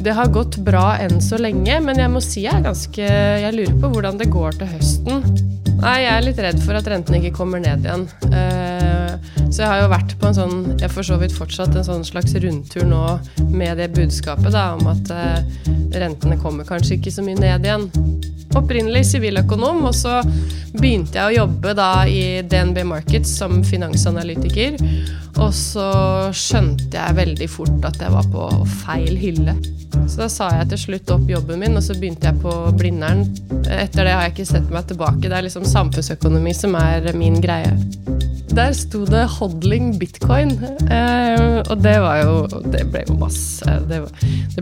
Det har gått bra enn så lenge, men jeg må si jeg er ganske Jeg lurer på hvordan det går til høsten. Nei, jeg er litt redd for at rentene ikke kommer ned igjen. Eh, så jeg har jo vært på en sånn Jeg for så vidt fortsatt en sånn slags rundtur nå med det budskapet da, om at eh, rentene kommer kanskje ikke så mye ned igjen. Opprinnelig siviløkonom, og så begynte jeg å jobbe da i DNB Markets som finansanalytiker. Og så skjønte jeg veldig fort at jeg var på feil hylle. Så da sa jeg til slutt opp jobben min, og så begynte jeg på Blindern. Etter det har jeg ikke sett meg tilbake. Det er liksom samfunnsøkonomi som er min greie. Der sto det 'hodling bitcoin', eh, og det var jo Det ble jo masse det,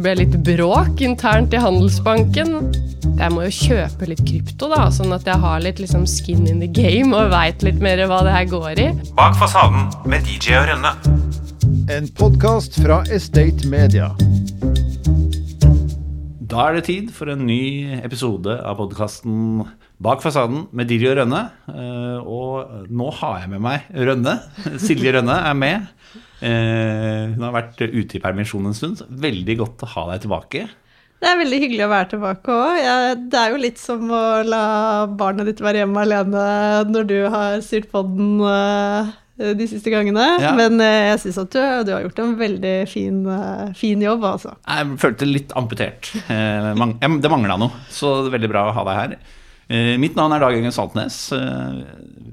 ble litt bråk internt i Handelsbanken. Jeg må jo kjøpe litt krypto, da, sånn at jeg har litt liksom skin in the game og veit litt mer hva det her går i. Bak fasaden med DJ og Rønne. En podkast fra Estate Media. Da er det tid for en ny episode av podkasten Bak fasaden med Dirjo Rønne. Eh, Og nå har jeg med meg Rønne. Silje Rønne er med. Eh, Hun har vært ute i permisjon en stund. Veldig godt å ha deg tilbake. Det er veldig hyggelig å være tilbake òg. Det er jo litt som å la barnet ditt være hjemme alene når du har styrt podden uh, de siste gangene. Ja. Men uh, jeg syns at du, du, har gjort en veldig fin, uh, fin jobb, altså. Jeg følte litt amputert. Eh, det mangla noe, så det er veldig bra å ha deg her. Eh, mitt navn er Dag Jørgen Saltnes. Eh,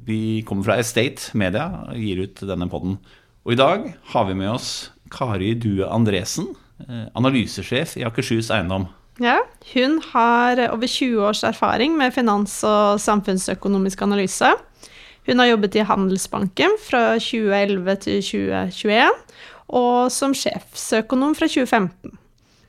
vi kommer fra Estate Media og gir ut denne podden. Og i dag har vi med oss Kari Due Andresen, eh, analysesjef i Akershus Eiendom. Ja, hun har over 20 års erfaring med finans- og samfunnsøkonomisk analyse. Hun har jobbet i Handelsbanken fra 2011 til 2021, og som sjefsøkonom fra 2015.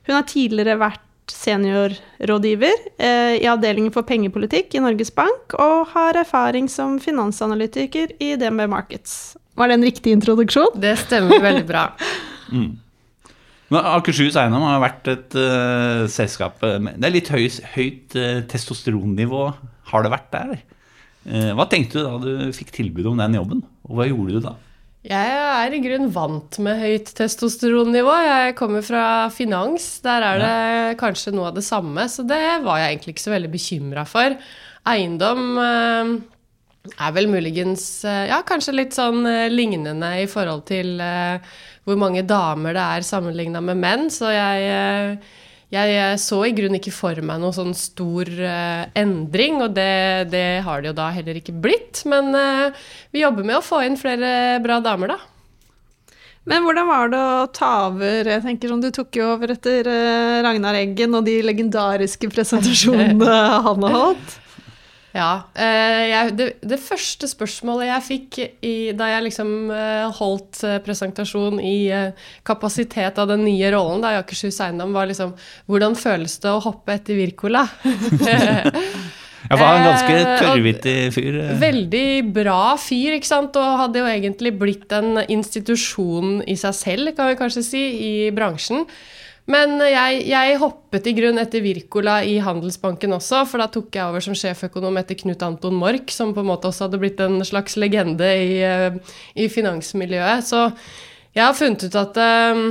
Hun har tidligere vært seniorrådgiver eh, i avdelingen for pengepolitikk i Norges Bank, og har erfaring som finansanalytiker i DNB Markets. Var det en riktig introduksjon? Det stemmer veldig bra. Men Akershus Eiendom har vært et uh, selskap med, Det er litt høy, høyt uh, testosteronnivå har det vært der. Eh, hva tenkte du da du fikk tilbud om den jobben, og hva gjorde du da? Jeg er i grunn vant med høyt testosteronnivå. Jeg kommer fra finans. Der er det kanskje noe av det samme, så det var jeg egentlig ikke så veldig bekymra for. Eiendom eh, er vel muligens eh, ja, kanskje litt sånn lignende i forhold til hvor mange damer det er sammenligna med menn, så jeg jeg så i grunnen ikke for meg noen sånn stor uh, endring, og det, det har det jo da heller ikke blitt. Men uh, vi jobber med å få inn flere bra damer, da. Men hvordan var det å ta over? Jeg tenker sånn, Du tok jo over etter eh, Ragnar Eggen og de legendariske presentasjonene han har holdt. Ja. eh, jeg, det, det første spørsmålet jeg fikk i, da jeg liksom eh, holdt eh, presentasjon i kapasitet av den nye rollen da i Akershus Eiendom, var liksom Hvordan føles det å hoppe etter Wirkola? Jeg var en ganske tørrvittig fyr. Veldig bra fyr, ikke sant? og hadde jo egentlig blitt en institusjon i seg selv, kan vi kanskje si, i bransjen. Men jeg, jeg hoppet i grunn etter Wirkola i Handelsbanken også, for da tok jeg over som sjeføkonom etter Knut Anton Mork, som på en måte også hadde blitt en slags legende i, eh, i finansmiljøet. Så jeg har funnet ut at eh,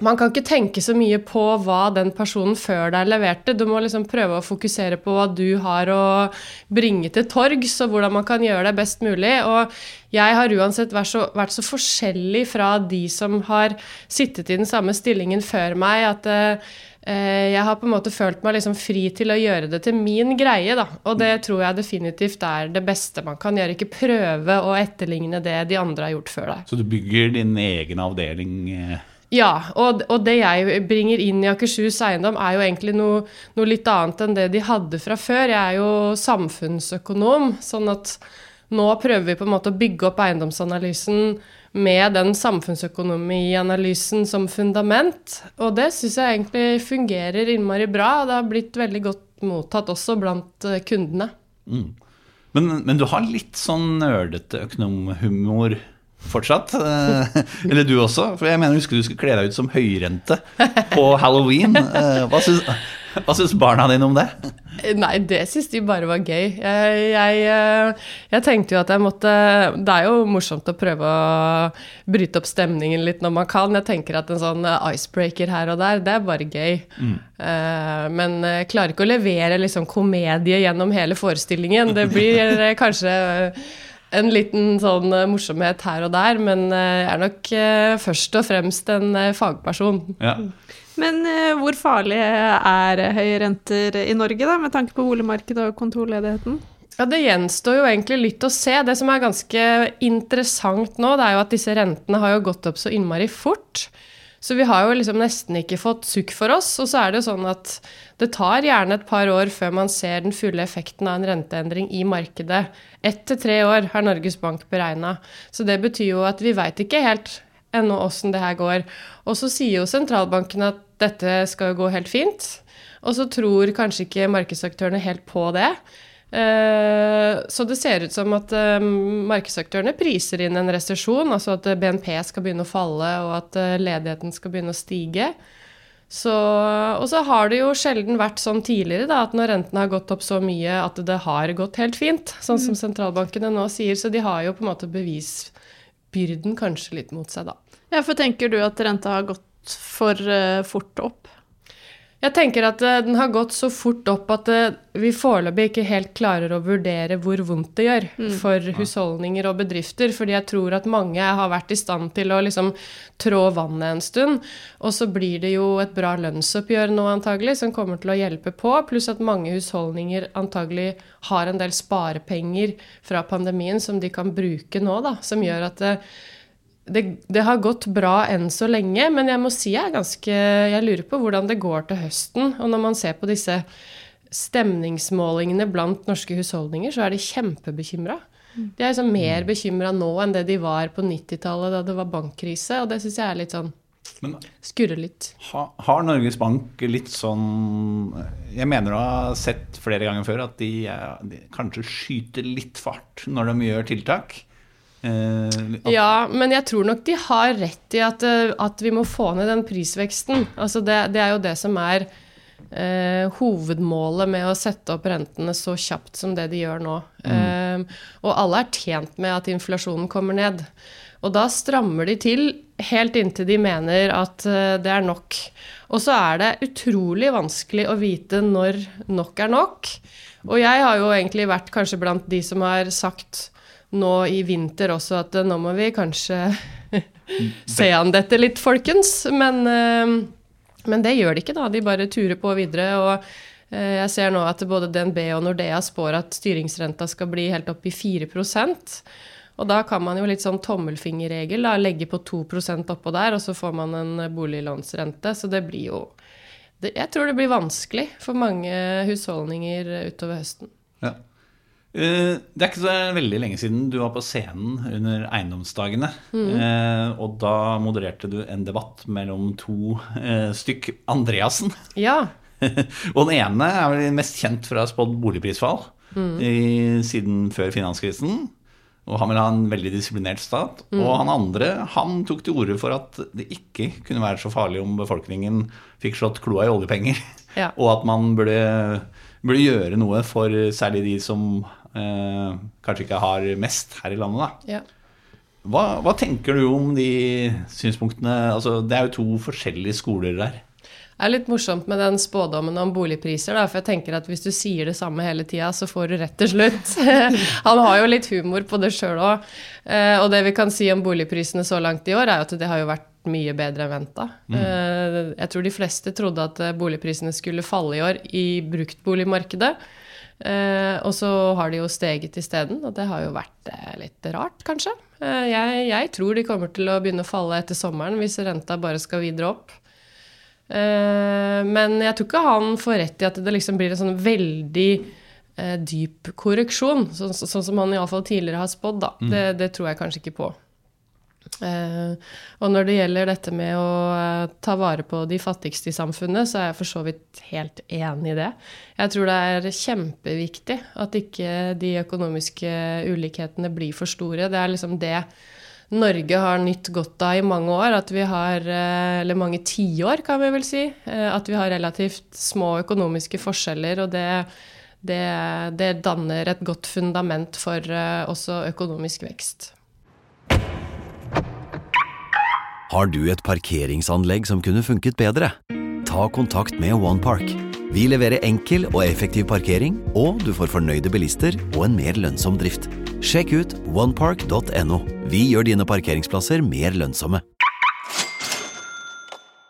man kan ikke tenke så mye på hva den personen før deg leverte. Du må liksom prøve å fokusere på hva du har å bringe til torgs, og hvordan man kan gjøre det best mulig. Og jeg har uansett vært så, vært så forskjellig fra de som har sittet i den samme stillingen før meg, at eh, jeg har på en måte følt meg liksom fri til å gjøre det til min greie, da. Og det tror jeg definitivt er det beste man kan gjøre. Ikke prøve å etterligne det de andre har gjort før deg. Så du bygger din egen avdeling eh, Ja, og, og det jeg bringer inn i Akershus Eiendom, er jo egentlig noe, noe litt annet enn det de hadde fra før. Jeg er jo samfunnsøkonom, sånn at nå prøver vi på en måte å bygge opp eiendomsanalysen med den samfunnsøkonomianalysen som fundament. Og det syns jeg egentlig fungerer innmari bra, og det har blitt veldig godt mottatt også blant kundene. kundene. men, men du har litt sånn nerdete økonomhumor fortsatt. eh, Eller du også. For jeg mener, husker du skulle kle deg ut som høyrente på halloween. Eh, Hva syns Hva syns barna dine om det? Nei, det syns de bare var gøy. Jeg, jeg, eh, jeg tenkte jo at jeg måtte Det er jo morsomt å prøve å bryte opp stemningen litt når man kan. Jeg tenker at en sånn icebreaker her og der, det er bare gøy. Eh, Men jeg klarer ikke å levere liksom komedie gjennom hele forestillingen. Det blir kanskje en liten sånn eh, morsomhet her og der, men eh, jeg er nok eh, først og fremst en fagperson. Ja. Men hvor farlig er høye renter i Norge, da, med tanke på boligmarkedet og kontorledigheten? Ja, Det gjenstår jo egentlig litt å se. Det som er ganske interessant nå, det er jo at disse rentene har jo gått opp så innmari fort. Så vi har jo liksom nesten ikke fått sukk for oss. Og så er det jo sånn at det tar gjerne et par år før man ser den fulle effekten av en renteendring i markedet. Ett til tre år har Norges Bank beregna. Så det betyr jo at vi veit ikke helt ennå åssen det her går. Og så sier jo sentralbanken at dette skal jo gå helt fint. Og så tror kanskje ikke markedsaktørene helt på det. Eh, Så det ser ut som at eh, markedsaktørene priser inn en resesjon, altså at BNP skal begynne å falle og at eh, ledigheten skal begynne å stige. Så, og så har det jo sjelden vært sånn tidligere da, at når rentene har gått opp så mye at det har gått helt fint, sånn som sentralbankene nå sier. Så de har jo på en måte bevisbyrden kanskje litt mot seg, da. Ja, for tenker du at renta har gått for eh, fort opp? Jeg tenker at eh, den har gått så fort opp at eh, vi foreløpig ikke helt klarer å vurdere hvor vondt det gjør for husholdninger og bedrifter. Fordi jeg tror at mange har vært i stand til å liksom trå vannet en stund. Og så blir det jo et bra lønnsoppgjør nå antagelig, som kommer til å hjelpe på. Pluss at mange husholdninger antagelig har en del sparepenger fra pandemien som de kan bruke nå, da. Som gjør at det, det, har gått bra enn så lenge, men jeg må si jeg er ganske Jeg lurer på hvordan det går til høsten. Og når man ser på disse stemningsmålingene blant norske husholdninger, så er de kjempebekymra. De er liksom mer bekymra nå enn det de var på 90-tallet, da det var bankkrise. Og det syns jeg er litt sånn Men Skurrer litt. ha, har Norges Bank litt sånn Jeg mener du har sett flere ganger før at de, eh, de kanskje skyter litt fart når de gjør tiltak. Eh, Ja, men jeg tror nok de har rett i at, eh, at vi må få ned den prisveksten. Altså det, det er jo det som er eh, hovedmålet med å sette opp rentene så kjapt som det de gjør nå. Eh, og alle er tjent med at inflasjonen kommer ned. Og da strammer de til helt inntil de mener at eh, det er nok. Og så er det utrolig vanskelig å vite når nok er nok. Og jeg har jo egentlig vært kanskje blant de som har sagt nå i vinter også at eh, nå må vi kanskje se an dette litt, folkens. Men, eh, men det gjør de ikke, da. De bare turer på videre. Og eh, jeg ser nå at både DNB og Nordea spår at styringsrenta skal bli helt opp i 4% og da kan man jo litt sånn tommelfingerregel, da, legge på 2% oppå der, og så får man en boliglånsrente. Så det blir jo det, Jeg tror det blir vanskelig for mange husholdninger utover høsten. Ja. Eh, Det er ikke så veldig lenge siden du var på scenen under eiendomsdagene. Mm. og da modererte du en debatt mellom to eh, stykk Andreassen. Ja. og den ene er vel mest kjent for å ha spådd boligprisfall i, siden før finanskrisen. Og han vil ha en veldig disiplinert stat. Og han andre han tok til orde for at det ikke kunne være så farlig om befolkningen fikk slått kloa i oljepenger. Ja. Og at man burde, burde gjøre noe for særlig de som eh, kanskje ikke har mest her i landet. Da. ja. Hva, hva tenker du om de synspunktene? Altså, det er jo to forskjellige skoler der. Det er litt morsomt med den spådommen om boligpriser, da, for jeg tenker at hvis du sier det samme hele tida, så får du rett til slutt. Han har jo litt humor på det sjøl òg. Og det vi kan si om boligprisene så langt i år, er jo at det har jo vært mye bedre enn venta. Jeg tror de fleste trodde at eh, boligprisene skulle falle i år i bruktboligmarkedet. Eh, og så har de jo steget isteden, og det har jo vært eh, litt rart, kanskje. Eh, jeg, jeg tror de kommer til å begynne å falle etter sommeren hvis renta bare skal videre opp. Eh, men jeg tror ikke han får rett i at det liksom blir en sånn veldig eh, dyp korreksjon, sånn, sånn som han iallfall tidligere har spådd. da. Det, det tror jeg kanskje ikke på. Eh, og når det gjelder dette med å eh, ta vare på de fattigste i samfunnet, så er jeg for så vidt helt enig i det. Jeg tror det er kjempeviktig at ikke de økonomiske ulikhetene blir for store. Det er liksom det Norge har nytt godt av i mange år. At vi har, eh, eller mange tiår, kan vi vel si, at vi har relativt små økonomiske forskjeller. Og det, det, det danner et godt fundament for også økonomisk vekst. Har du et parkeringsanlegg som kunne funket bedre? Ta kontakt med OnePark. Vi leverer enkel og effektiv parkering, og du får fornøyde bilister og en mer lønnsom drift. Sjekk ut onepark.no. Vi gjør dine parkeringsplasser mer lønnsomme.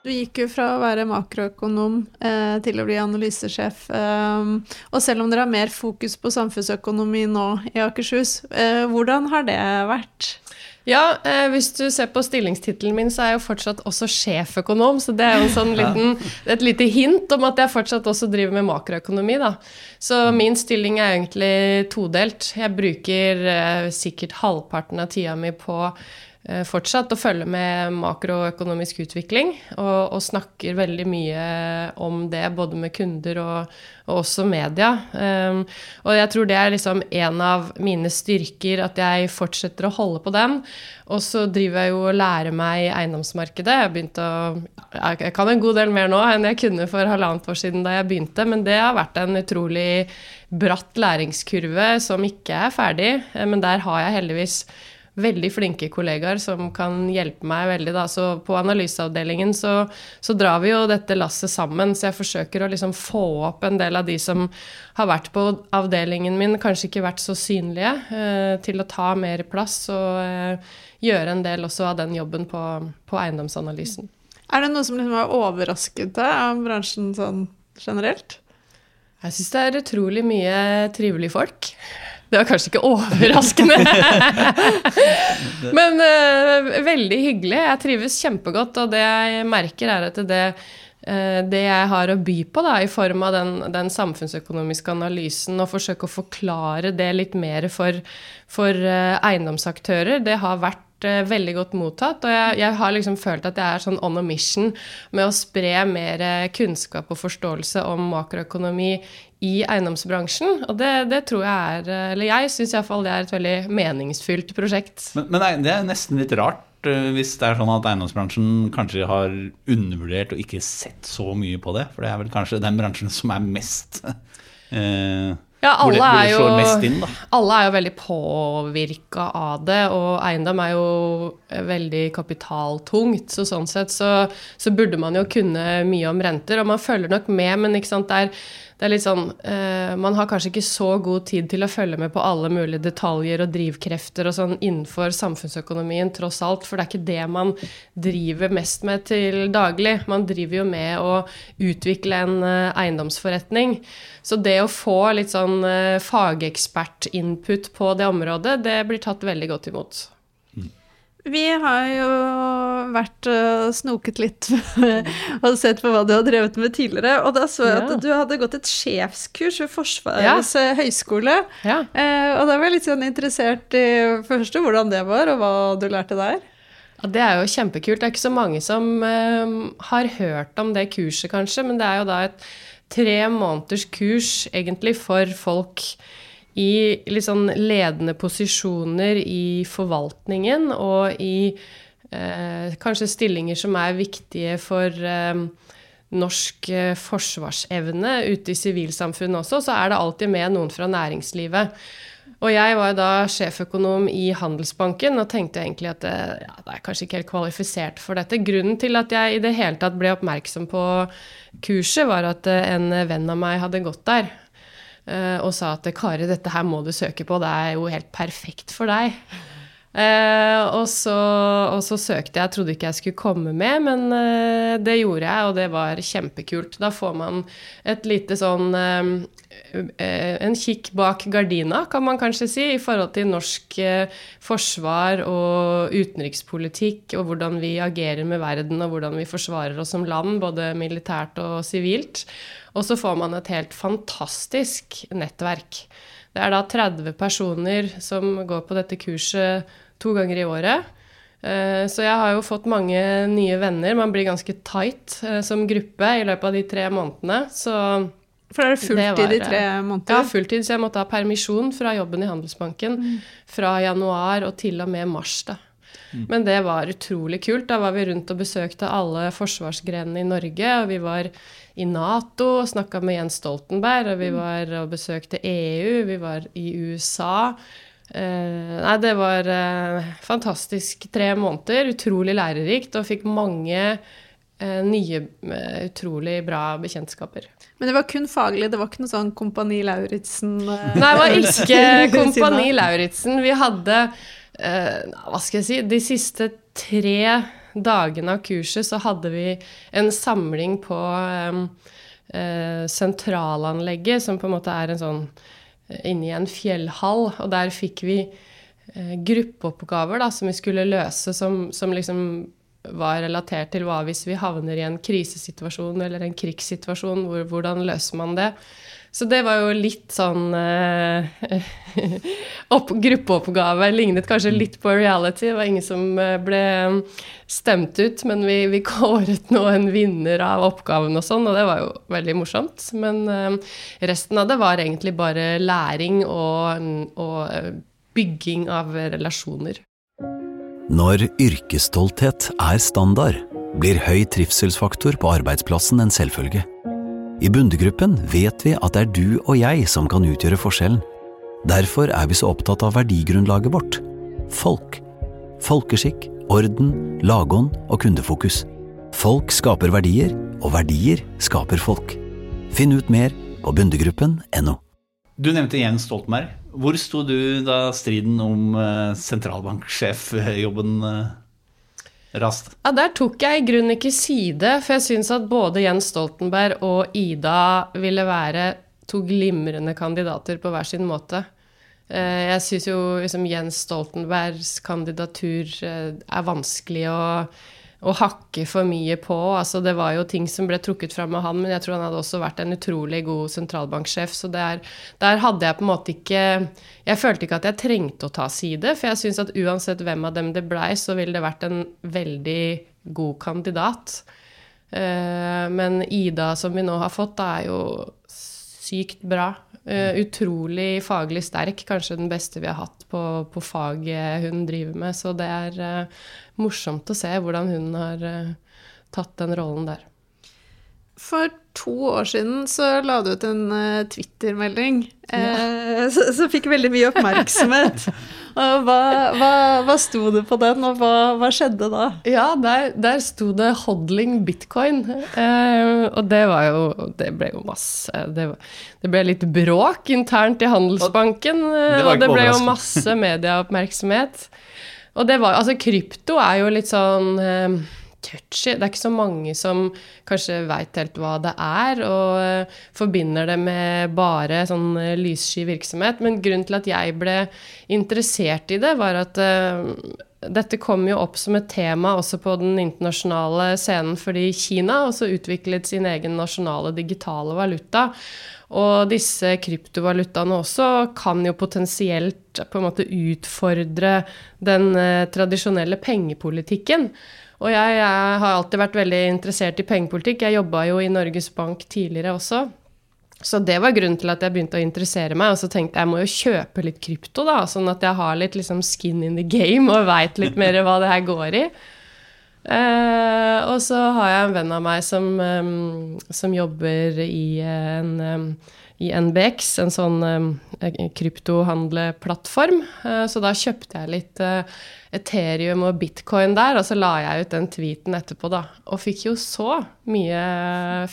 Du gikk jo fra å være makroøkonom eh, til å bli analysesjef. Eh, og selv om dere har mer fokus på samfunnsøkonomi nå i Akershus, eh, hvordan har det vært? Ja, eh, hvis du ser på stillingstittelen min, så er jeg jo fortsatt også sjeføkonom. Så det er jo en sånn liten, et lite hint om at jeg fortsatt også driver med makroøkonomi, da. Så min stilling er egentlig todelt. Jeg bruker eh, sikkert halvparten av tida mi på fortsatt å følge med makroøkonomisk utvikling, og, og, snakker veldig mye om det, både med kunder og, og også media. Um, og jeg tror det er liksom en av mine styrker, at jeg fortsetter å holde på den. Og så driver jeg jo og lærer meg eiendomsmarkedet. Jeg, å, jeg kan en god del mer nå enn jeg kunne for halvannet år siden da jeg begynte, men det har vært en utrolig bratt læringskurve som ikke er ferdig. Men der har jeg heldigvis veldig flinke kollegaer som kan hjelpe meg veldig. Da. Så på analyseavdelingen så, så, drar vi jo dette lasset sammen. Så jeg forsøker å liksom få opp en del av de som har vært på avdelingen min, kanskje ikke vært så synlige, eh, til å ta mer plass og eh, gjøre en del også av den jobben på, på eiendomsanalysen. Er det noe som liksom har overrasket deg av bransjen sånn generelt? Jeg syns det er utrolig mye trivelige folk. Det var kanskje ikke overraskende. Men uh, veldig hyggelig. Jeg trives kjempegodt, og det jeg merker, er at det, uh, det jeg har å by på da, i form av den, den, samfunnsøkonomiske analysen, og forsøke å forklare det litt mer for, for uh, eiendomsaktører, det har vært veldig godt mottatt. Og jeg, jeg, har liksom følt at jeg er sånn on a mission med å spre mer kunnskap og forståelse om makroøkonomi i eiendomsbransjen. Og det, det tror jeg er Eller jeg syns iallfall det er et veldig meningsfylt prosjekt. Men, men det er nesten litt rart eh, hvis det er sånn at eiendomsbransjen kanskje har undervurdert og ikke sett så mye på det. For det er vel kanskje den bransjen som er mest eh, ja, alle, hvor det, hvor det er inn, alle er jo veldig påvirka av det, og eiendom er jo veldig kapitaltungt. Så sånn sett så, så, burde man jo kunne mye om renter, og man følger nok med, men ikke sant, det er det er litt sånn eh, Man har kanskje ikke så god tid til å følge med på alle mulige detaljer og drivkrefter og sånn innenfor samfunnsøkonomien, tross alt. For det er ikke det man driver mest med til daglig. Man driver jo med å utvikle en eh, eiendomsforretning. Så det å få litt sånn eh, fagekspertinput på det området, det blir tatt veldig godt imot. Vi har jo vært og snoket litt og sett på hva du har drevet med tidligere. Og da så jeg ja. at du hadde gått et sjefskurs ved Forsvarets ja. Eh, høgskole. Ja. Eh, og da var jeg litt sånn interessert i først hvordan det var, og hva du lærte der. Ja, Det er jo kjempekult. Det er ikke så mange som eh, har hørt om det kurset, kanskje. Men det er jo da et tre måneders kurs egentlig for folk i litt sånn ledende posisjoner i forvaltningen og i eh, kanskje stillinger som er viktige for eh, norsk eh, forsvarsevne ute i sivilsamfunnet også, så er det alltid med noen fra næringslivet. Og jeg var da sjeføkonom i Handelsbanken og tenkte egentlig at eh, ja, det er kanskje ikke helt kvalifisert for dette. Grunnen til at jeg i det hele tatt ble oppmerksom på kurset, var at eh, en venn av meg hadde gått der. Eh, og sa at Kari, dette her må du søke på, det er jo helt perfekt for deg. Uh, og, så, og, så, søkte jeg. Jeg trodde ikke jeg skulle komme med, men uh, det gjorde jeg, og det var kjempekult. Da får man et lite sånn uh, En kikk bak gardina, kan man kanskje si, i forhold til norsk forsvar og utenrikspolitikk, og hvordan vi agerer med verden, og hvordan vi forsvarer oss som land, både militært og sivilt. Og så får man et helt fantastisk nettverk. Det er da 30 personer som går på dette kurset to ganger i året. Eh, så jeg har jo fått mange nye venner. Man blir ganske tight eh, som gruppe i løpet av de tre månedene. Så For er det fulltid i tre måneder? Ja, fulltid. Så jeg måtte ha permisjon fra jobben i Handelsbanken mm. fra januar og til og med mars. da. Men det var utrolig kult. Da var vi rundt og besøkte alle forsvarsgrenene i Norge. Og vi var i Nato og snakka med Jens Stoltenberg, og vi var og besøkte EU, vi var i USA. Eh, nei, det var eh, fantastisk tre måneder. Utrolig lærerikt, og fikk mange eh, nye, eh, utrolig bra bekjentskaper. Men det var kun faglig, det var ikke noe sånn Kompani Lauritzen eh, Nei, det var ikke Kompani. Lauritzen. Vi hadde eh, Hva skal jeg si De siste tre dagene av kurset så hadde vi en samling på eh, eh, sentralanlegget, som på en måte er en sånn eh, inni en fjellhall. Og der fikk vi eh, gruppeoppgaver da, som vi skulle løse, som, som liksom var relatert til hva hvis vi havner i en krisesituasjon eller en krigssituasjon, hvor, hvordan løser man det? Så det var jo litt sånn eh, opp, Gruppeoppgave. Lignet kanskje litt på reality. Det var ingen som eh, ble stemt ut, men vi, vi kåret nå en vinner av oppgaven og sånn, og det var jo veldig morsomt. Men eh, resten av det var egentlig bare læring og, og eh, bygging av relasjoner. Når yrkesstolthet er standard, blir høy trivselsfaktor på arbeidsplassen en selvfølge. I Bundegruppen vet vi at det er du og jeg som kan utgjøre forskjellen. Derfor er vi så opptatt av verdigrunnlaget vårt – folk. Folkeskikk, orden, lagånd og kundefokus. Folk skaper verdier, og verdier skaper folk. Finn ut mer på bundegruppen.no. Du nevnte Jens Stoltenberg. Hvor sto du da striden om eh, sentralbanksjefjobben eh, rast? Ja, Der tok jeg i grunnen ikke side, for jeg syns at både Jens Stoltenberg og Ida ville være to glimrende kandidater på hver sin måte. Eh, Jeg syns jo liksom Jens Stoltenbergs kandidatur eh, er vanskelig å, å hakke for mye på. Altså, det var jo ting som ble trukket fram av han, men jeg tror han hadde også vært en utrolig god sentralbanksjef. Så der, der hadde jeg på en måte ikke Jeg følte ikke at jeg trengte å ta side, for jeg syns at uansett hvem av dem det blei, så ville det vært en veldig god kandidat. Eh, Men Ida, som vi nå har fått, er jo sykt bra. Eh, utrolig faglig sterk. Kanskje den beste vi har hatt på, på faget hun driver med. Så det er uh, morsomt å se hvordan hun har uh, tatt den rollen der. For to år siden så la du ut en Twitter-melding ja. som fikk veldig mye oppmerksomhet. Hva, hva, hva sto det på den, og hva, hva skjedde da? Ja, der, der sto det 'hodling bitcoin'. Eh, og det var jo Det ble jo masse Det, det ble litt bråk internt i Handelsbanken. eh, Det og det ble jo masse medieoppmerksomhet. Og det var Altså, krypto er jo litt sånn eh, touchy. Det er ikke så mange som kanskje veit helt hva det er, og eh, forbinder det med bare sånn eh, lyssky virksomhet. Men grunnen til at jeg ble interessert i det, var at uh, dette kom jo opp som et tema også på den internasjonale scenen fordi Kina også utviklet sin egen nasjonale digitale valuta. Og disse kryptovalutaene også kan jo potensielt på en måte utfordre den uh, tradisjonelle pengepolitikken. Og jeg, jeg har alltid vært veldig interessert i pengepolitikk. Jeg jobba jo i Norges Bank tidligere også. Så det var grunnen til at jeg begynte å interessere meg. Og så tenkte jeg jeg må jo kjøpe litt krypto, da, sånn at jeg har litt liksom skin in the game og veit litt mer hva det her går i. Eh, og så har jeg en venn av meg som, um, som jobber i en em, i NBX, en sånn kryptohandleplattform. Eh, så da kjøpte jeg litt eh, Ethereum og bitcoin der, og så la jeg ut den tweeten etterpå, da. Og fikk jo så mye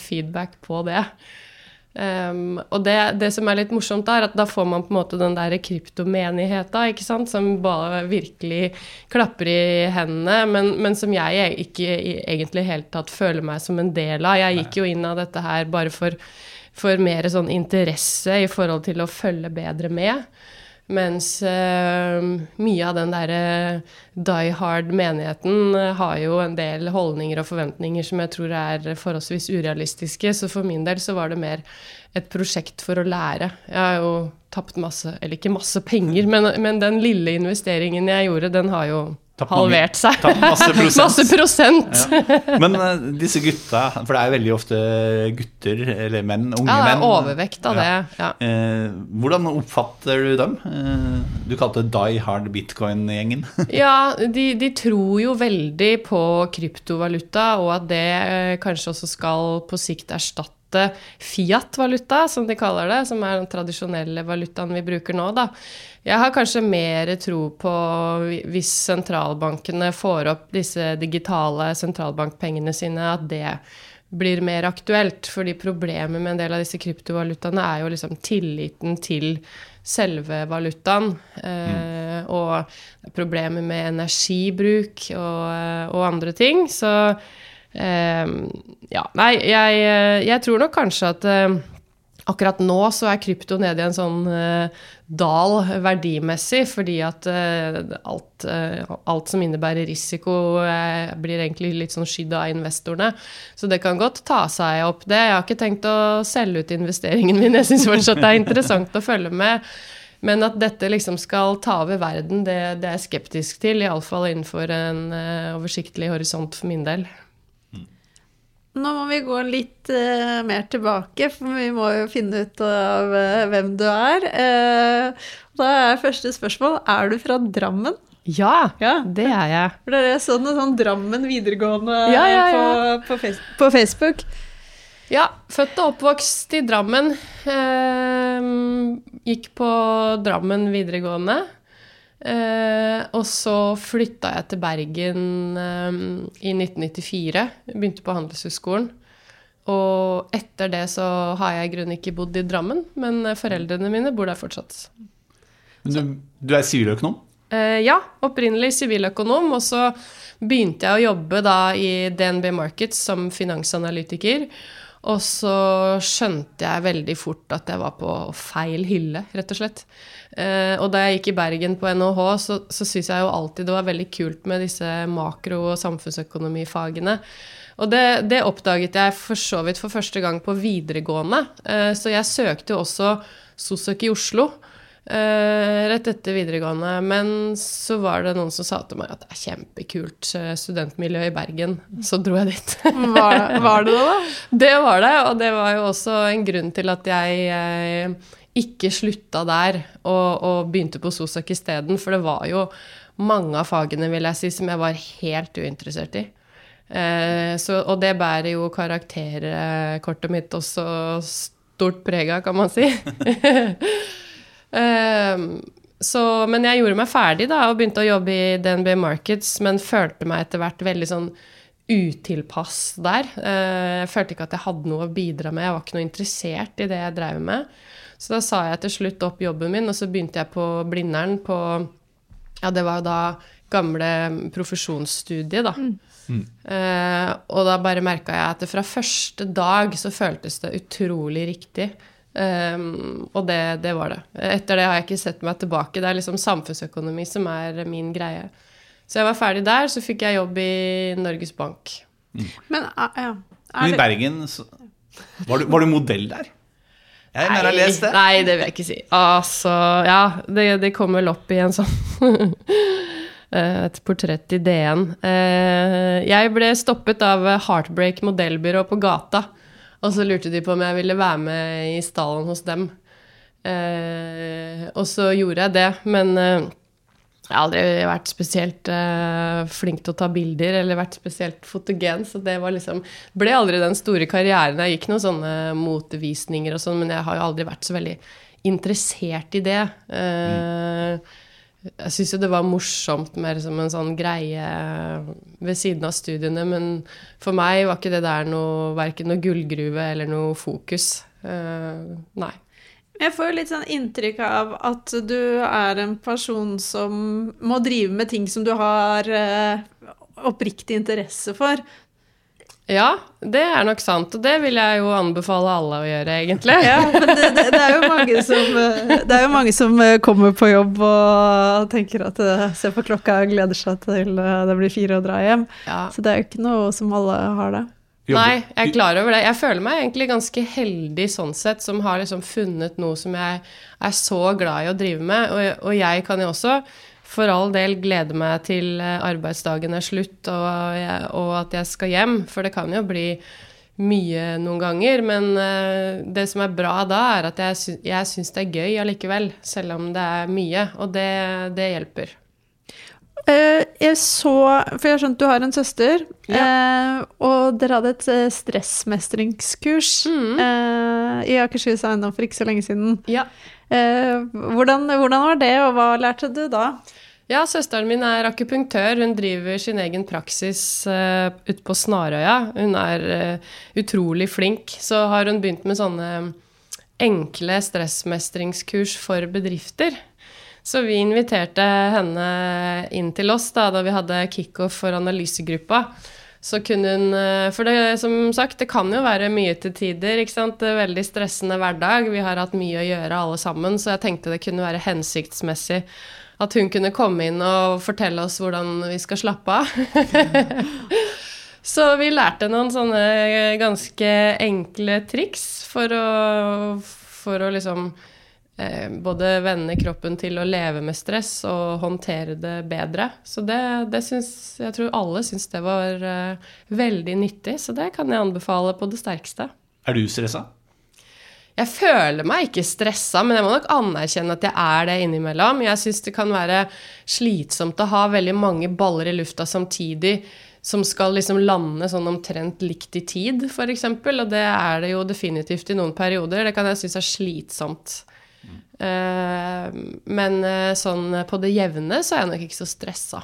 feedback på det. Um, og det, det som er litt morsomt, er at da får man på en måte den der kryptomenigheta, ikke sant, som bare virkelig klapper i hendene, men, men som jeg ikke egentlig helt tatt føler meg som en del av. Jeg gikk jo inn av dette her bare for, for mer sånn interesse i forhold til å følge bedre med. Mens uh, mye av den derre die hard-menigheten eh, har jo en del holdninger og forventninger som jeg tror er forholdsvis urealistiske. Så for min del så var det mer et prosjekt for å lære. Jeg har jo tapt masse, eller ikke masse penger, men, men den lille investeringen jeg gjorde, den har jo Tapt halvert seg. tapt masse prosent. Masse prosent. Ja, Men uh, disse gutta, for det er jo veldig ofte gutter, eller menn, unge det er overvekt av Ja. det. Ja. Uh, hvordan oppfatter du dem? Uh, du kalte det Die Hard Bitcoin-gjengen. Ja, de, de tror jo veldig på kryptovaluta, og at det eh, kanskje også skal på sikt erstatte Fiat-valuta, som de kaller det, som er den tradisjonelle valutaen vi bruker nå, da. Jeg har kanskje mer tro på hvis sentralbankene får opp disse digitale sentralbankpengene sine, at det blir mer aktuelt. Fordi problemet med en del av disse kryptovalutaene er jo liksom tilliten til selve valutaen. Eh, Og det er problemer med energibruk og, og andre ting. Så eh, ja, nei, jeg, jeg tror nok kanskje at eh, Akkurat nå så er krypto nede i en sånn uh, dal verdimessig, fordi at uh, alt, uh, alt som innebærer risiko, eh, blir egentlig litt sånn skydd av investorene. Så det kan godt ta seg opp, det. Jeg har ikke tenkt å selge ut investeringen min. Jeg syns fortsatt det er interessant å følge med. Men at dette liksom skal ta over verden, det, det er jeg skeptisk til. Iallfall innenfor en eh, oversiktlig horisont for min del. Nå må vi gå litt uh, mer tilbake, for vi må jo finne ut av uh, hvem du er. Uh, da er første spørsmål Er du fra Drammen? Ja, Ja. det er jeg. For dere så noe sånn Drammen videregående Ja, ja, ja. På, på, på Facebook. Ja, født og oppvokst i Drammen. Ehm, gikk på Drammen videregående. Eh, og så flytta jeg til Bergen eh, i 1994. Begynte på Handelshøyskolen. Og etter det så har jeg i grunnen ikke bodd i Drammen, men foreldrene mine bor der fortsatt. Men du, du er siviløkonom? Eh, ja, opprinnelig siviløkonom, og så begynte jeg å jobbe da i DNB Markets som finansanalytiker. Og så skjønte jeg veldig fort at jeg var på feil hylle, rett og slett. Eh, og da jeg gikk i Bergen på NHH, så, så syns jeg jo alltid det var veldig kult med disse makro- og samfunnsøkonomifagene. Og det, det oppdaget jeg for så vidt for første gang på videregående. Eh, så jeg søkte jo også SOSØK i Oslo. Eh, rett etter videregående. Men så var det noen som sa til meg at det er kjempekult eh, studentmiljø i Bergen. Så dro jeg dit. Var, var det det, da? det var det, og det var jo også en grunn til at jeg eh, ikke slutta der og, og begynte på SOSAK isteden. For det var jo mange av fagene, vil jeg si, som jeg var helt uinteressert i. Eh, så, og det bærer jo karakterkortet mitt også stort preg av, kan man si. Ehm, så, men jeg gjorde meg ferdig da, og begynte å jobbe i DNB Markets, men følte meg etter hvert veldig sånn utilpass der. Eh, Jeg følte ikke at jeg hadde noe å bidra med, jeg var ikke noe interessert i det jeg drev med. Så da sa jeg til slutt opp jobben min, og så begynte jeg på Blindern på Ja, det var jo da gamle profesjonsstudiet, da. Eh, og da bare merka jeg at fra første dag så føltes det utrolig riktig. Um, og det, det var det. Etter det har jeg ikke sett meg tilbake. Det er liksom samfunnsøkonomi som er min greie. Så jeg var ferdig der, så fikk jeg jobb i Norges Bank. Men ah, ja. Men i Bergen så, var, du, var du modell der? Jeg har lest det. nei, det vil jeg ikke si. Altså, ja, det, det kom vel opp i en sånn eh, Et portrett i DN. Eh, Jeg ble stoppet av Heartbreak modellbyrå på gata. Og så lurte de på om jeg ville være med i stallen hos dem. Eh, og så gjorde jeg det, men eh, jeg har aldri vært spesielt eh, flink til å ta bilder eller vært spesielt fotogen, så det var liksom ble aldri den store karrieren. Jeg gikk noen sånne motevisninger og sånn, men jeg har jo aldri vært så veldig interessert i det. Eh, jeg syns jo det var morsomt mer som en sånn greie ved siden av studiene, men for meg var ikke det der noe verken noe gullgruve eller noe fokus. Uh, nei. jeg får jo litt sånn inntrykk av at du er en person som må drive med ting som du har eh, oppriktig interesse for. Ja, det er nok sant, og det vil jeg jo anbefale alle å gjøre, egentlig. Ja, men det, det, det, er jo mange som, det er jo mange som eh, kommer på jobb og tenker at eh, ser på klokka og gleder seg til eh, det blir fire og dra hjem. Ja. Så det er jo ikke noe som alle har det. Nei, jeg er klar over det. Jeg føler meg egentlig ganske heldig sånn sett, som har liksom funnet noe som jeg er så glad i å drive med. Og, og jeg kan jo også for all del gleder meg til eh, arbeidsdagen er slutt og, jeg, og at jeg skal hjem, for det kan jo bli mye noen ganger. Men eh, det som er bra da, er at jeg, jeg syns det er gøy allikevel, selv om det er mye. Og det, det hjelper. Eh, jeg så For jeg har skjønt du har en søster, Ja. og dere hadde et stressmestringskurs eh, i Akershus Eiendom for ikke så lenge siden. Ja. Eh, hvordan, hvordan var det, og hva lærte du da? Ja, søsteren min er akupunktør. Hun driver sin egen praksis uh, ute på Snarøya. Hun er uh, utrolig flink. Så har hun begynt med sånne enkle stressmestringskurs for bedrifter. Så vi inviterte henne inn til oss da, da vi hadde kickoff for analysegruppa. Så kunne hun eh, For det, som sagt, det kan jo være mye til tider. ikke sant? Veldig stressende hverdag. Vi har hatt mye å gjøre alle sammen, så jeg tenkte det kunne være hensiktsmessig at hun kunne komme inn og fortelle oss hvordan vi skal slappe av. Så vi lærte noen sånne ganske enkle triks for å, for å liksom både vende kroppen til å leve med stress og håndtere det bedre. Så det, det syns Jeg tror alle syns det var eh, veldig nyttig, så det kan jeg anbefale på det sterkeste. Er du stressa? Jeg føler meg ikke stressa, men jeg må nok anerkjenne at jeg er det innimellom. Jeg syns det kan være slitsomt å ha veldig mange baller i lufta samtidig som skal liksom lande sånn omtrent likt i tid, f.eks. Og det er det jo definitivt i noen perioder. Det kan jeg synes er slitsomt. Eh, men eh, sånn på det jevne så er jeg nok ikke så stressa.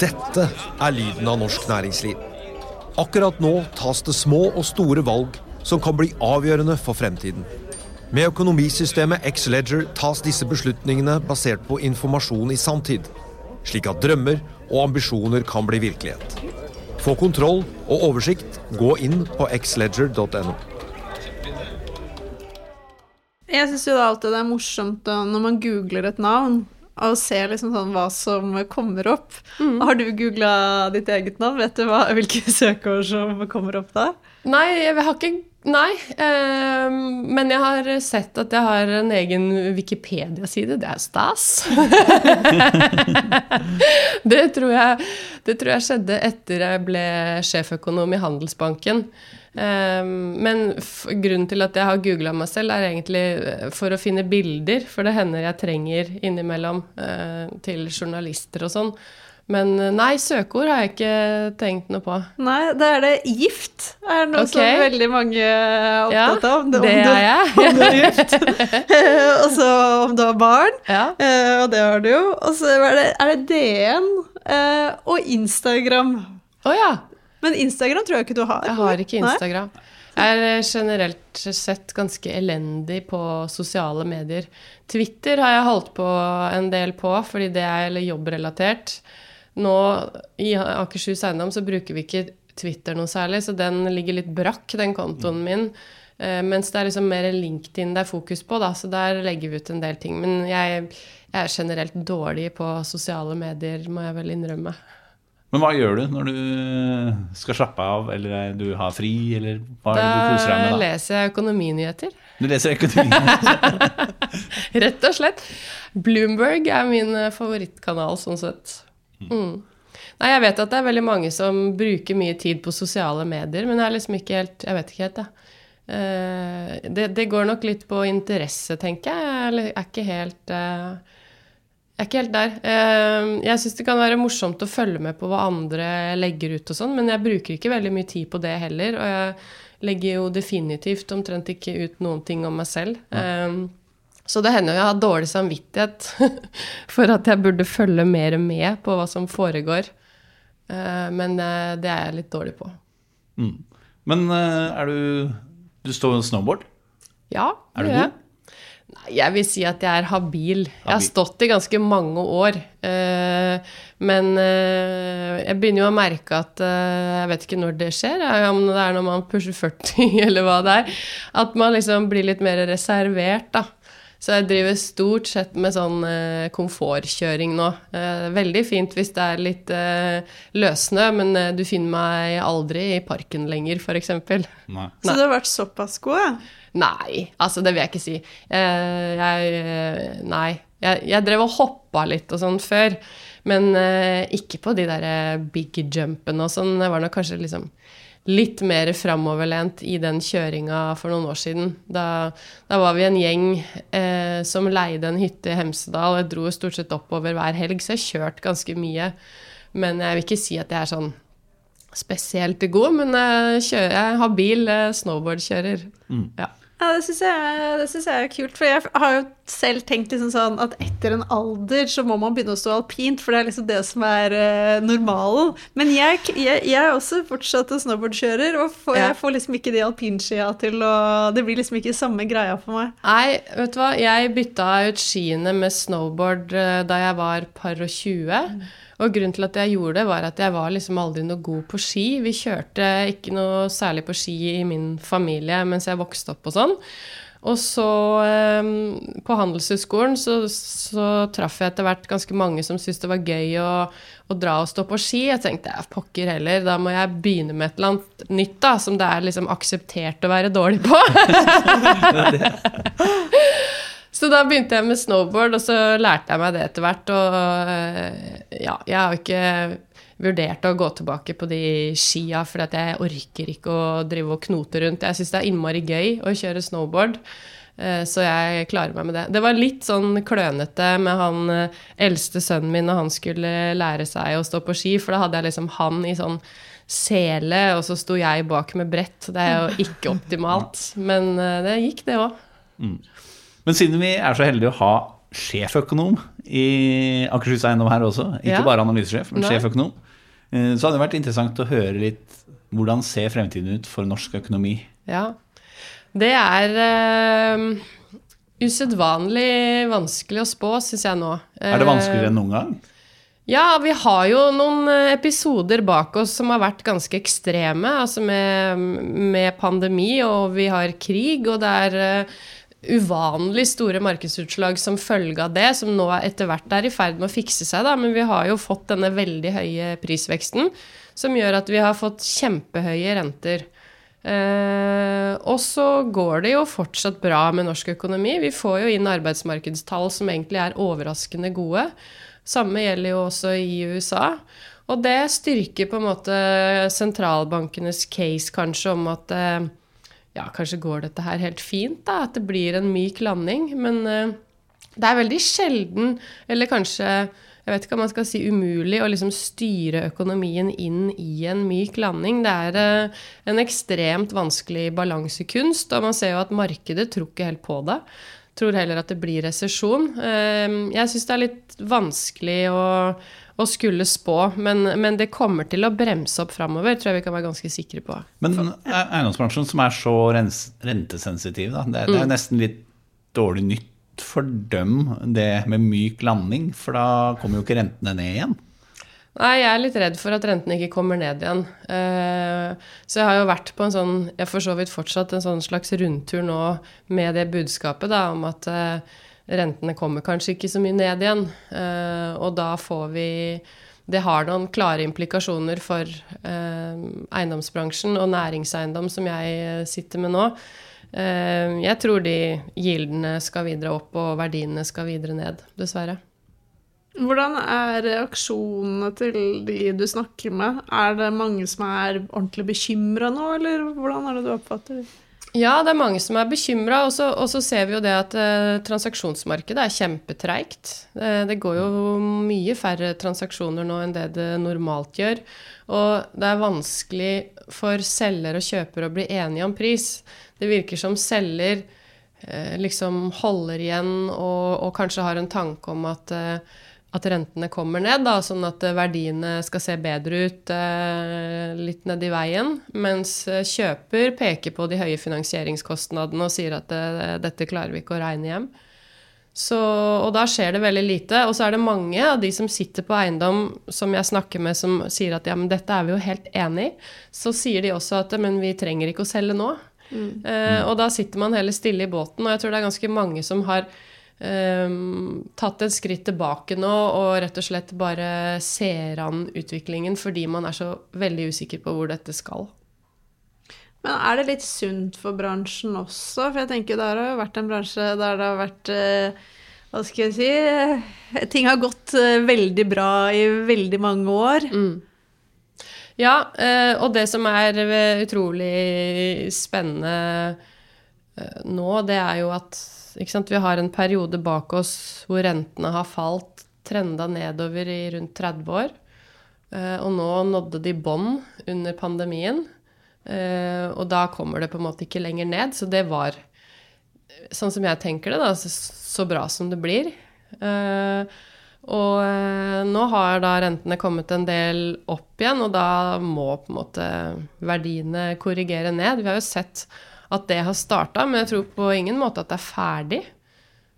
Dette er lyden av norsk næringsliv. Akkurat nå tas det små og store valg som kan bli avgjørende for fremtiden. Med økonomisystemet X-Ledger tas disse beslutningene basert på informasjon i sanntid, slik at drømmer og ambisjoner kan bli virkelighet. Få kontroll og oversikt, gå inn på xledger.no. Jeg syns jo det alltid det er morsomt når man googler et navn, og ser liksom sånn hva som kommer opp. Har du googla ditt eget navn? Vet du hva, hvilke søkeord som kommer opp da? Nei, jeg har ikke Nei. eh, men jeg har sett at jeg har en egen Wikipedia-side. Det er stas. det, tror jeg, det tror jeg skjedde etter jeg ble sjeføkonom i Handelsbanken. Eh, men grunnen til at jeg har googla meg selv, er egentlig eh, for å finne bilder. For det hender jeg trenger innimellom eh, til journalister og sånn. Men eh, nei, søkeord har jeg ikke tenkt noe på. Nei, da er det gift. Er noe okay. som veldig mange er opptatt av. Om det er jeg. Om du er gift. og så om du har barn. Ja. Eh, og det har du jo. Og så er det, er det DN eh, og Instagram. Å ja. Men Instagram tror jeg ikke du har. Jeg har ikke Nei? Instagram. Jeg er generelt sett ganske elendig på sosiale medier. Twitter har jeg holdt på en del på, fordi det er jobbrelatert. Nå i Akershus Eiendom så bruker vi ikke Twitter noe særlig, så den ligger litt brakk, den kontoen min. Eh, mens det er liksom mer LinkedIn det er fokus på, da, så der legger vi ut en del ting. Men jeg, jeg er generelt dårlig på sosiale medier, må jeg vel innrømme. Men hva gjør du når du skal slappe av, eller du har fri, eller hva er det du koser deg med da? leser jeg økonominyheter. Du leser økonominyheter? Rett og slett. Bloomberg er min eh, favorittkanal, sånn sett. Mm. Nei, jeg vet at det er veldig mange som bruker mye tid på sosiale medier, men jeg er liksom ikke helt Jeg vet ikke helt, jeg. Eh, det, det går nok litt på interesse, tenker jeg. Jeg er ikke helt eh, jeg er ikke helt der. Eh, Jeg syns det kan være morsomt å følge med på hva andre legger ut og sånn, men jeg bruker ikke veldig mye tid på det heller. Og jeg legger jo definitivt omtrent ikke ut noen ting om meg selv. Eh, Så det hender jo jeg har dårlig samvittighet for at jeg burde følge mer med på hva som foregår. Eh, Men eh, det er jeg litt dårlig på. Men eh, er du Du står på snowboard? Ja, Er du det gjør god? jeg. Nei, jeg vil si at jeg er habil. Jeg har stått i ganske mange år. men jeg begynner jo å merke at Jeg vet ikke når det skjer, om det er når man pusher 40 eller hva det er. At man liksom blir litt mer reservert, da. Så jeg driver stort sett med sånn eh, komfortkjøring nå. Eh, veldig fint hvis det er litt eh, løssnø, men eh, du finner meg aldri i parken lenger, f.eks. Så du har vært såpass god, ja? Nei, altså det vil jeg ikke si. Eh, jeg eh, Nei. Jeg, jeg drev og hoppa litt og sånn før, men ikke på de der big jumpene og sånn. Det var nok kanskje liksom litt mer framoverlent i den kjøringa for noen år siden. Da, da var vi en gjeng eh, som leide en hytte i Hemsedal, jeg dro stort sett oppover hver helg, så jeg kjørte ganske mye. Men jeg vil ikke si at jeg er sånn spesielt god, men jeg, kjører, jeg har bil, eh, snowboardkjører. Ja. Ja, det syns jeg, jeg er kult. For jeg har jo selv tenkt liksom sånn at etter en alder så må man begynne å stå alpint, for det er liksom det som er uh, normalen. Men jeg, jeg, jeg er også fortsatt en snowboardkjører, og får, Ja. jeg får liksom ikke de alpinskia til å Det blir liksom ikke samme greia for meg. Nei, vet du hva, jeg bytta ut skiene med snowboard eh, da jeg var par og 20. Og grunnen til at jeg gjorde det, var at jeg var liksom aldri noe god på ski. Vi kjørte ikke noe særlig på ski i min familie mens jeg vokste opp og sånn. Og så eh, på Handelshøyskolen så, så traff jeg etter hvert ganske mange som syntes det var gøy å, å dra og stå på ski. Jeg tenkte ja, pokker heller, da må jeg begynne med et eller annet nytt da, som det er liksom akseptert å være dårlig på. Så da begynte jeg med snowboard, og så lærte jeg meg det etter hvert. Og øh, ja, jeg har jo ikke vurdert å gå tilbake på de skia, for jeg orker ikke å drive og knote rundt. Jeg syns det er innmari gøy å kjøre snowboard. eh, Så jeg klarer meg med det. Det var litt sånn klønete med han eh, eldste sønnen min når han skulle lære seg å stå på ski, for da hadde jeg liksom han i sånn sele, og så sto jeg bak med brett. Det er jo ikke optimalt, men eh, det gikk, det òg. Men siden vi er så heldige å ha sjeføkonom i Akershus Eiendom her også, ikke Ja. bare analysesjef, men Nei. sjeføkonom, eh, så hadde det vært interessant å høre litt hvordan ser fremtiden ut for norsk økonomi? Ja. Det er uh, usedvanlig vanskelig å spå, syns jeg nå. Er det vanskeligere enn noen gang? Ja, vi har jo noen eh, episoder bak oss som har vært ganske ekstreme, altså med, med pandemi, og vi har krig, og det er eh, uvanlig store markedsutslag som følge av det, som nå er etter hvert er i ferd med å fikse seg, da. Men vi har jo fått denne veldig høye prisveksten, som gjør at vi har fått kjempehøye renter. Eh, og så går det jo fortsatt bra med norsk økonomi. Vi får jo inn arbeidsmarkedstall som egentlig er overraskende gode. Samme gjelder jo også i USA. Og det styrker på en måte sentralbankenes case kanskje om at eh, ja, kanskje går dette her helt fint, da, at det blir en myk landing. Men eh, det er veldig sjelden, eller kanskje jeg vet ikke om man skal si umulig, å liksom styre økonomien inn i en myk landing. Det er eh, en ekstremt vanskelig balansekunst, og man ser jo at markedet tror ikke helt på det. Tror heller at det blir resesjon. Eh, Jeg syns det er litt vanskelig å, å skulle spå, men, men det kommer til å bremse opp framover, tror jeg vi kan være ganske sikre på. Men e- eiendomsbransjen som er så rentesensitiv, da, det, det er nesten litt dårlig nytt for dem det med myk landing, for da kommer jo ikke rentene ned igjen. Nei, jeg er litt redd for at rentene ikke kommer ned igjen. Eh, Så jeg har jo vært på en sånn Jeg for så vidt fortsatt en sånn slags rundtur nå med det budskapet da, om at eh, rentene kommer kanskje ikke så mye ned igjen. Eh, Og da får vi Det har noen klare implikasjoner for eh, eiendomsbransjen og næringseiendom som jeg eh, sitter med nå. Jeg tror de gildene skal videre opp, og verdiene skal videre ned, dessverre. Hvordan er reaksjonene til de du snakker med? Er det mange som er ordentlig bekymra nå, eller hvordan er det du oppfatter det? Ja, det er mange som er bekymra, og, så- ser vi jo det at eh, transaksjonsmarkedet er kjempetreigt. Eh, det går jo mye færre transaksjoner nå enn det det normalt gjør. Og det er vanskelig for selger og kjøper å bli enige om pris. Det virker som selger eh, liksom holder igjen og, og kanskje har en tanke om at eh, at rentene kommer ned, da, sånn at eh, verdiene skal se bedre ut eh, litt nedi veien. Mens eh, kjøper peker på de høye finansieringskostnadene og sier at det, dette klarer vi ikke å regne hjem. Så, og da skjer det veldig lite. Og så er det mange av de som sitter på eiendom som jeg snakker med, som sier at ja, men dette er vi jo helt enig i. Så sier de også at men vi trenger ikke å selge nå. Eh, og da sitter man heller stille i båten. Og jeg tror det er ganske mange som har ehm, tatt et skritt tilbake nå og rett og slett bare ser an utviklingen fordi man er så veldig usikker på hvor dette skal. Men er det litt sunt for bransjen også? For jeg tenker det har jo vært en bransje der det har vært eh, Hva skal jeg si eh, Ting har gått eh, veldig bra i veldig mange år. Ja, eh, og det som er utrolig spennende nå, det er jo at vi har en periode bak oss hvor rentene har falt, trenda nedover i rundt 30 år. Eh, Og nå nådde de bånd under pandemien. Eh, Og da kommer det på en måte ikke lenger ned. Så det var, sånn som jeg tenker det, da, så, bra som det blir. Eh, og nå har da rentene kommet en del opp igjen, og da må på en måte verdiene korrigere ned. Vi har jo sett at det har starta, men jeg tror på ingen måte at det er ferdig.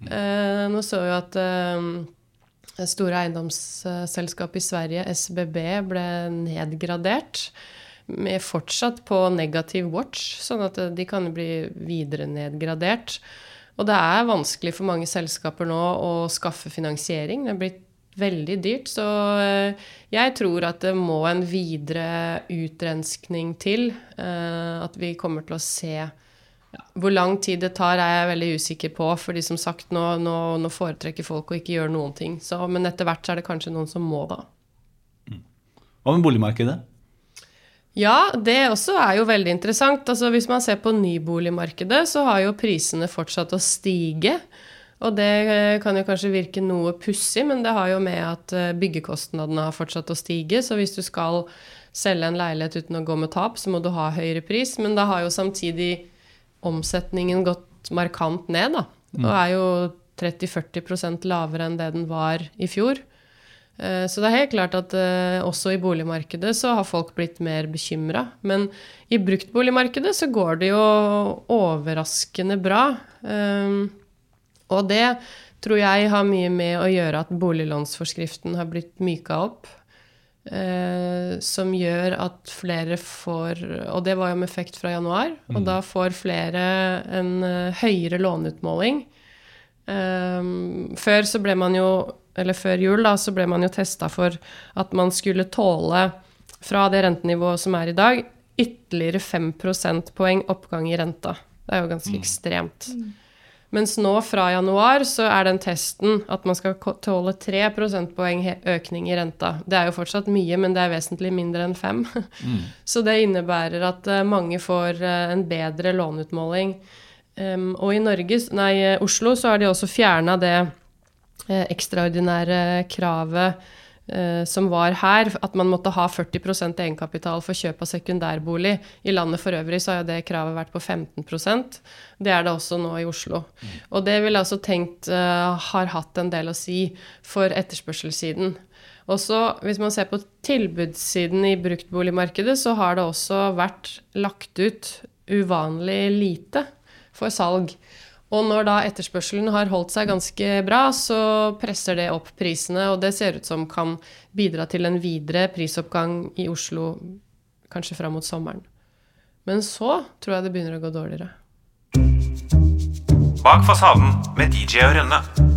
Eh, nå så vi at eh, store eiendomsselskap i Sverige, SBB, ble nedgradert. Med fortsatt på negativ watch, sånn at de kan bli videre nedgradert. Og det er vanskelig for mange selskaper nå å skaffe finansiering. Det er blitt veldig dyrt. Så eh, jeg tror at det må en videre utrenskning til. eh, At vi kommer til å se Hvor lang tid det tar, er jeg veldig usikker på. fordi som sagt, nå, nå, nå foretrekker folk å ikke gjøre noen ting. Så, men etter hvert så er det kanskje noen som må, da. Hva med boligmarkedet? Ja, det også er jo veldig interessant. Altså, hvis man ser på nyboligmarkedet, så har jo prisene fortsatt å stige. Og det eh, kan jo kanskje virke noe pussig, men det har jo med at eh, byggekostnadene har fortsatt å stige. Så hvis du skal selge en leilighet uten å gå med tap, så må du ha høyere pris. Men da har jo samtidig omsetningen gått markant ned, da. Og er jo 30-40% lavere enn det den var i fjor. Eh, Så det er helt klart at også i boligmarkedet så har folk blitt mer bekymra. Men i bruktboligmarkedet så går det jo overraskende bra. Um, og det tror jeg har mye med å gjøre at boliglånsforskriften har blitt myka opp. Eh, som gjør at flere får Og det var jo med effekt fra januar. Og da får flere en eh, høyere låneutmåling. Um, før så ble man jo Eller før jul da, så ble man jo testa for at man skulle tåle, fra det rentenivået som er i dag, ytterligere 5 prosentpoeng oppgang i renta. Det er jo ganske ekstremt. Mens nå fra januar så er den testen at man skal tåle 3 prosentpoeng økning i renta. Det er jo fortsatt mye, men det er vesentlig mindre enn 5. så det innebærer at eh, mange får eh, en bedre låneutmåling. Um, og i Norge, nei, eh, Oslo så har de også fjerna det ekstraordinære kravet som var her, at man måtte ha 40% egenkapital for kjøp av sekundærbolig. I landet for øvrig så har det kravet vært på 15% Det er det også nå i Oslo. Og det vil jeg også tenkt eh, har hatt en del å si for etterspørselssiden. Også hvis man ser på tilbudssiden i bruktboligmarkedet, så har det også vært lagt ut uvanlig lite for salg. Og når da etterspørselen har holdt seg ganske bra, så presser det opp prisene, og det ser ut som kan bidra til en videre prisoppgang i Oslo kanskje fram mot sommeren. Men så tror jeg det begynner å gå dårligere. Bak fasaden med DJ og Rønne.